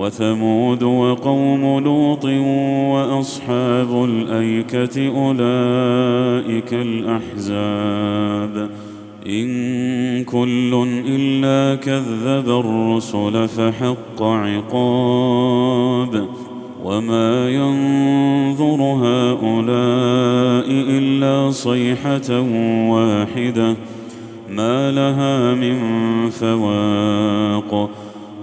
وثمود وقوم لوط وأصحاب الأيكة أولئك الأحزاب. إن كل إلا كذب الرسل فحق عقاب. وما ينظر هؤلاء إلا صيحة واحدة. ما لها من فواق.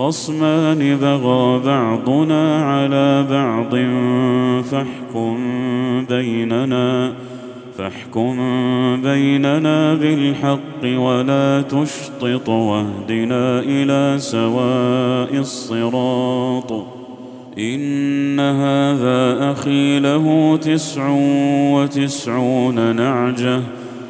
خصمان بغى بعضنا على بعض فاحكم بيننا فاحكم بيننا بالحق ولا تشطط واهدنا إلى سواء الصراط. إن هذا أخي له تسع وتسعون نعجة.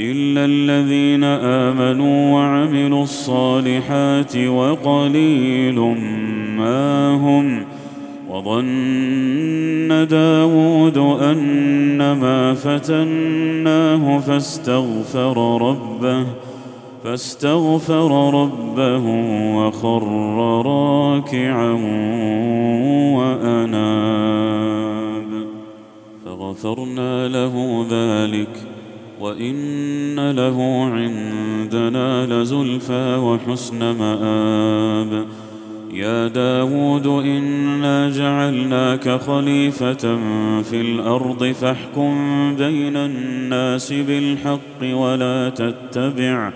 الا الذين امنوا وعملوا الصالحات وقليل ما هم وظن داود انما فتناه فاستغفر ربه فاستغفر ربه وخر راكعا واناب فغفرنا له ذلك وان له عندنا لزلفى وحسن مآب يا داود إنا جعلناك خليفة في الأرض فاحكم بين الناس بالحق ولا تتبع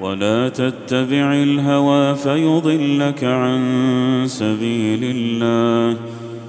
ولا تتبع الهوى فيضلك عن سبيل الله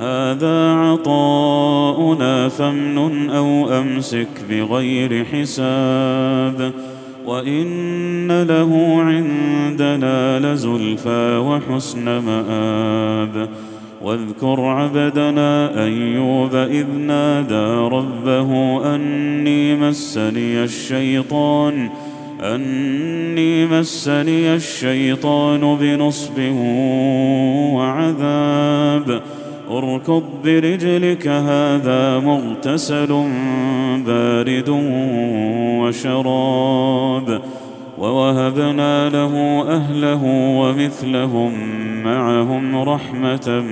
هذا عطاؤنا فامنن أو أمسك بغير حساب وإن له عندنا لزلفى وحسن مآب واذكر عبدنا أيوب إذ نادى ربه أني مسني الشيطان أني مسني الشيطان بنصب وعذاب اركض برجلك هذا مغتسل بارد وشراب. ووهبنا له أهله ومثلهم معهم رحمة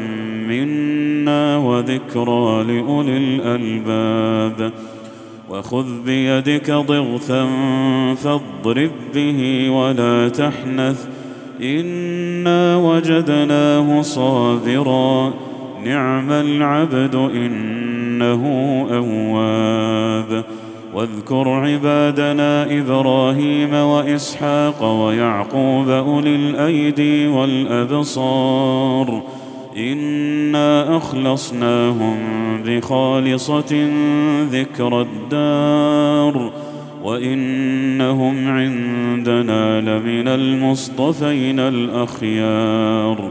منا وذكرى لأولي الألباب. وخذ بيدك ضغثا فاضرب به ولا تحنث إنا وجدناه صابرا. نعم العبد إنه أواب. واذكر عبادنا إبراهيم وإسحاق ويعقوب أولي الأيدي والأبصار. إنا أخلصناهم بخالصة ذكر الدار. وإنهم عندنا لمن المصطفين الأخيار.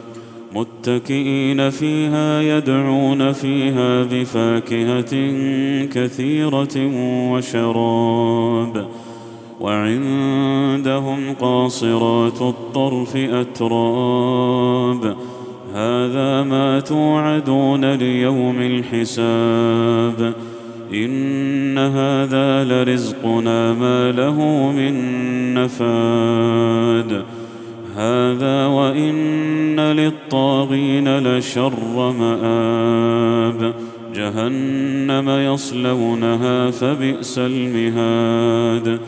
متكئين فيها يدعون فيها بفاكهة كثيرة وشراب. وعندهم قاصرات الطرف أتراب. هذا ما توعدون ليوم الحساب. إن هذا لرزقنا ما له من نفاد. هذا وإن للطاغين لشر مآب. جهنم يصلونها فبئس المهاد.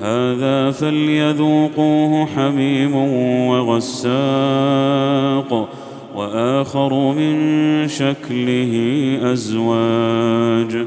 هذا فليذوقوه حميم وغساق وآخر من شكله أزواج.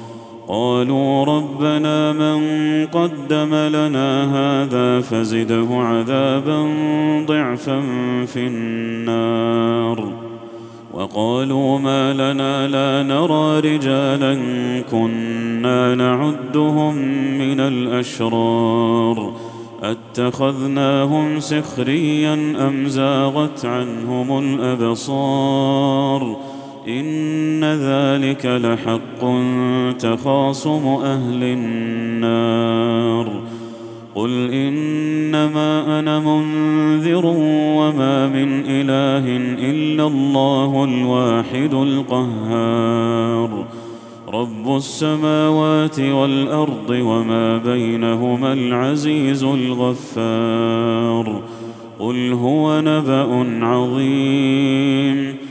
قالوا ربنا من قدم لنا هذا فزده عذابا ضعفا في النار. وقالوا ما لنا لا نرى رجالا كنا نعدهم من الأشرار. أتخذناهم سخريا أم زاغت عنهم الأبصار؟ إن ذلك لحق تخاصم أهل النار. قل إنما أنا منذر وما من إله إلا الله الواحد القهار. رب السماوات والأرض وما بينهما العزيز الغفار. قل هو نبأ عظيم.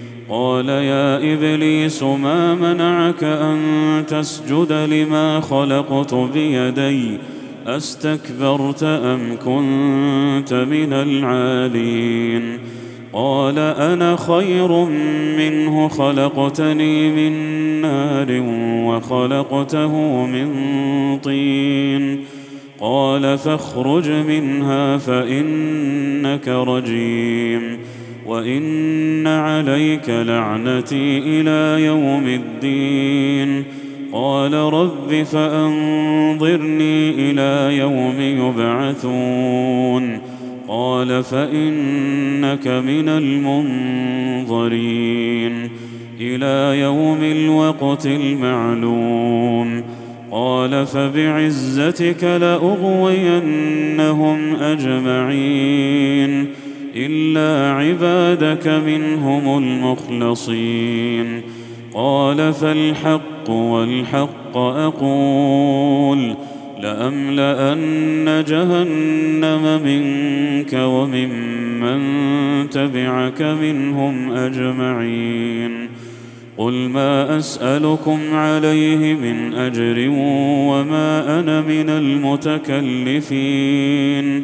قال يا إبليس ما منعك أن تسجد لما خلقت بيدي؟ أستكبرت أم كنت من العالين؟ قال أنا خير منه خلقتني من نار وخلقته من طين. قال فاخرج منها فإنك رجيم. وان عليك لعنتي إلى يوم الدين قال رب فانظرني إلى يوم يبعثون قال فانك من المنظرين إلى يوم الوقت المعلوم قال فبعزتك لاغوينهم اجمعين إلا عبادك منهم المخلصين. قال فالحق والحق أقول لأملأن جهنم منك وممن تبعك منهم أجمعين. قل ما أسألكم عليه من أجر وما أنا من المتكلفين.